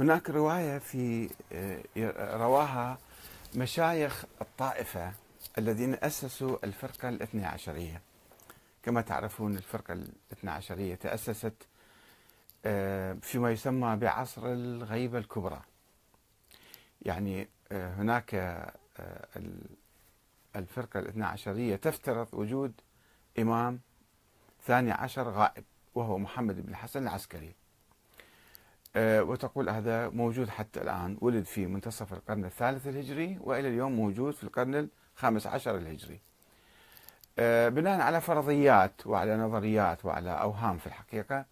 هناك رواية في رواها مشايخ الطائفة الذين أسسوا الفرقة الاثنى عشرية. كما تعرفون الفرقة الاثنى عشرية تأسست فيما يسمى بعصر الغيبة الكبرى. يعني هناك الفرقة الاثنى عشرية تفترض وجود إمام ثاني عشر غائب وهو محمد بن الحسن العسكري. آه، وتقول هذا موجود حتى الآن ولد في منتصف القرن الثالث الهجري وإلى اليوم موجود في القرن الخامس عشر الهجري. آه، بناء على فرضيات وعلى نظريات وعلى أوهام في الحقيقة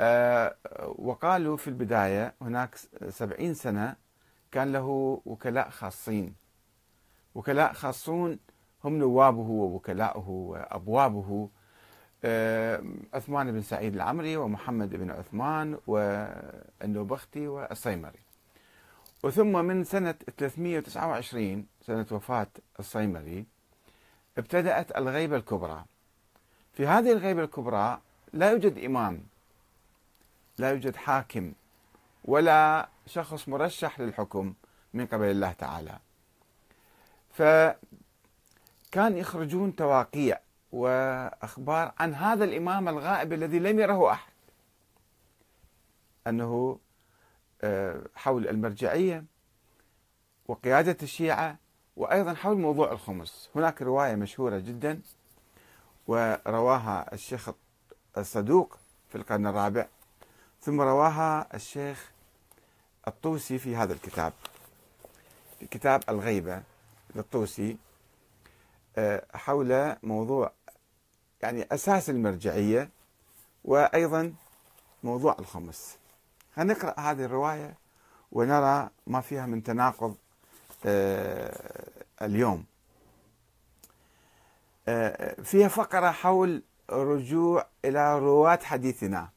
آه، وقالوا في البداية هناك سبعين سنة كان له وكلاء خاصين. وكلاء خاصون هم نوابه ووكلاؤه وأبوابه. عثمان بن سعيد العمري ومحمد بن عثمان والنوبختي والصيمري. وثم من سنة 329 سنة وفاة الصيمري ابتدأت الغيبة الكبرى. في هذه الغيبة الكبرى لا يوجد إمام لا يوجد حاكم ولا شخص مرشح للحكم من قبل الله تعالى. فكان يخرجون تواقيع وأخبار عن هذا الإمام الغائب الذي لم يره أحد. أنه آه، حول المرجعية وقيادة الشيعة وأيضا حول موضوع الخمس. هناك رواية مشهورة جدا ورواها الشيخ الصدوق في القرن الرابع ثم رواها الشيخ الطوسي في هذا الكتاب في كتاب الغيبة للطوسي. حول موضوع يعني أساس المرجعية وأيضا موضوع الخمس. هنقرأ هذه الرواية ونرى ما فيها من تناقض آه، اليوم. آه، فيها فقرة حول الرجوع إلى رواة حديثنا.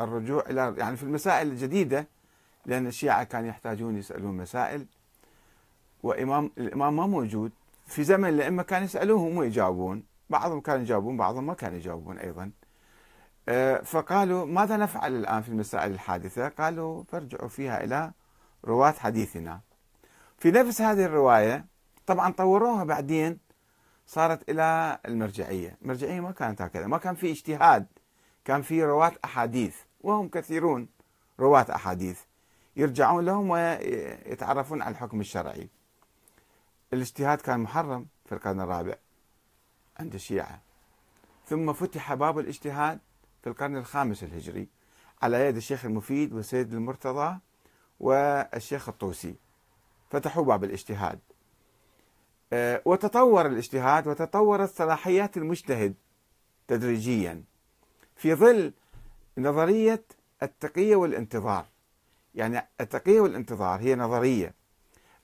الرجوع إلى يعني في المسائل الجديدة لأن الشيعة كانوا يحتاجون يسألون مسائل وإمام الإمام ما موجود. في زمن الأئمة كانوا يسألوهم ويجاوبون بعضهم كانوا يجاوبون بعضهم ما كانوا يجاوبون أيضا. آه، فقالوا ماذا نفعل الآن في المسائل الحادثة؟ قالوا فارجعوا فيها إلى رواة حديثنا. في نفس هذه الرواية طبعا طوروها بعدين صارت إلى المرجعية. المرجعية ما كانت هكذا ما كان في اجتهاد كان في رواة أحاديث وهم كثيرون رواة أحاديث يرجعون لهم ويتعرفون على الحكم الشرعي. الاجتهاد كان محرم في القرن الرابع عند الشيعة. ثم فتح باب الاجتهاد في القرن الخامس الهجري على يد الشيخ المفيد والسيد المرتضى والشيخ الطوسي. فتحوا باب الاجتهاد. آه، وتطور الاجتهاد وتطورت صلاحيات المجتهد تدريجيا في ظل نظرية التقية والانتظار. يعني التقية والانتظار هي نظرية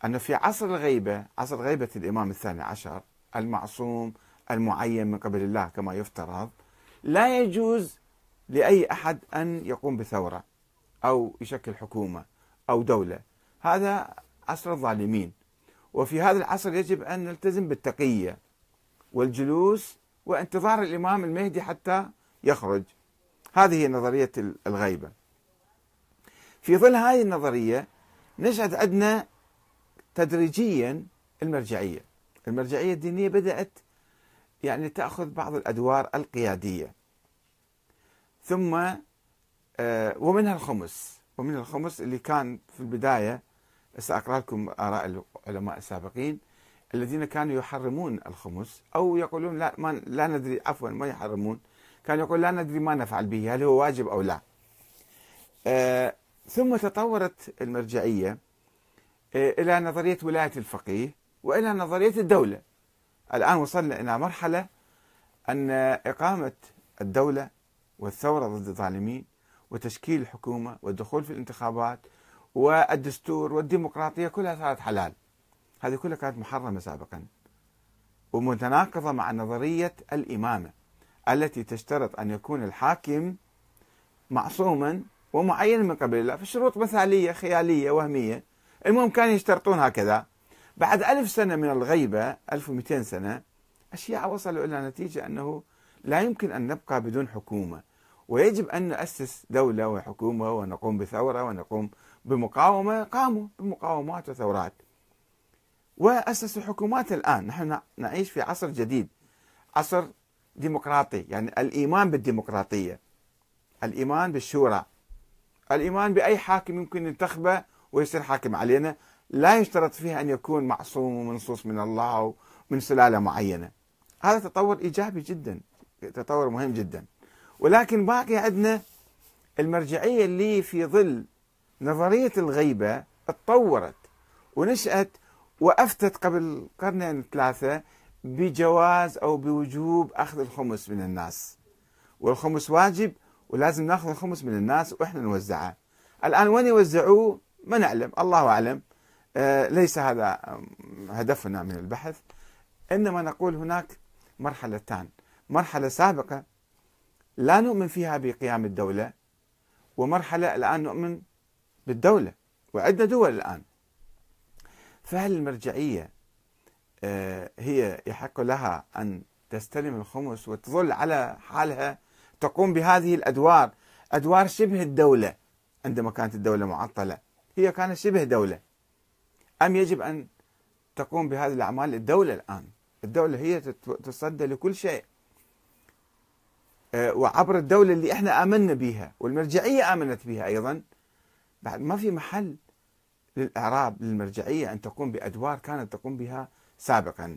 أن في عصر الغيبة عصر غيبة الإمام الثاني عشر المعصوم المعين من قبل الله كما يفترض لا يجوز لأي أحد أن يقوم بثورة أو يشكل حكومة أو دولة. هذا عصر الظالمين. وفي هذا العصر يجب أن نلتزم بالتقية والجلوس وانتظار الإمام المهدي حتى يخرج. هذه هي نظرية الغيبة. في ظل هذه النظرية نشأت عندنا تدريجيا المرجعية. المرجعية الدينية بدأت يعني تأخذ بعض الأدوار القيادية. ثم آه، ومنها الخمس. ومن الخمس اللي كان في البداية سأقرأ لكم آراء العلماء السابقين الذين كانوا يحرمون الخمس أو يقولون لا ما لا ندري عفوا ما يحرمون. كانوا يقول لا ندري ما نفعل به هل هو واجب أو لا. آه ثم تطورت المرجعية. آه إلى نظرية ولاية الفقيه وإلى نظرية الدولة. الآن وصلنا إلى مرحلة أن إقامة الدولة والثورة ضد الظالمين وتشكيل الحكومة والدخول في الانتخابات والدستور والديمقراطية كلها صارت حلال. هذه كلها كانت محرمة سابقا ومتناقضة مع نظرية الإمامة التي تشترط أن يكون الحاكم معصوما ومعينا من قبل الله في شروط مثالية خيالية وهمية. المهم كانوا يشترطون هكذا. بعد ألف سنة من الغيبة 1200 سنة الشيعة وصلوا إلى نتيجة أنه لا يمكن أن نبقى بدون حكومة. ويجب أن نؤسس دولة وحكومة ونقوم بثورة ونقوم بمقاومة. قاموا بمقاومات وثورات. وأسسوا حكومات الآن. نحن نعيش في عصر جديد. عصر ديمقراطي. يعني الإيمان بالديمقراطية. الإيمان بالشورى. الإيمان بأي حاكم يمكن ينتخبه ويصير حاكم علينا لا يشترط فيها أن يكون معصوم ومنصوص من الله ومن سلالة معينة. هذا تطور إيجابي جدا تطور مهم جدا. ولكن باقي عندنا المرجعية اللي في ظل نظرية الغيبة تطورت ونشأت وأفتت قبل قرنين ثلاثة بجواز أو بوجوب أخذ الخمس من الناس. والخمس واجب ولازم نأخذ الخمس من الناس وإحنا نوزعه. الآن وين يوزعوه؟ ما نعلم الله أعلم. آه ليس هذا هدفنا من البحث. إنما نقول هناك مرحلتان. مرحلة سابقة لا نؤمن فيها بقيام الدولة ومرحلة الآن نؤمن بالدولة وعندنا دول الآن. فهل المرجعية آه، هي يحق لها أن تستلم الخمس وتظل على حالها تقوم بهذه الأدوار؟ أدوار شبه الدولة عندما كانت الدولة معطلة. هي كانت شبه دولة. أم يجب أن تقوم بهذه الأعمال؟ الدولة الآن. الدولة هي تصدى لكل شيء. آه، وعبر الدولة اللي إحنا آمنا بها والمرجعية آمنت بها أيضا بعد ما في محل للإعراب للمرجعية أن تقوم بأدوار كانت تقوم بها سابقا.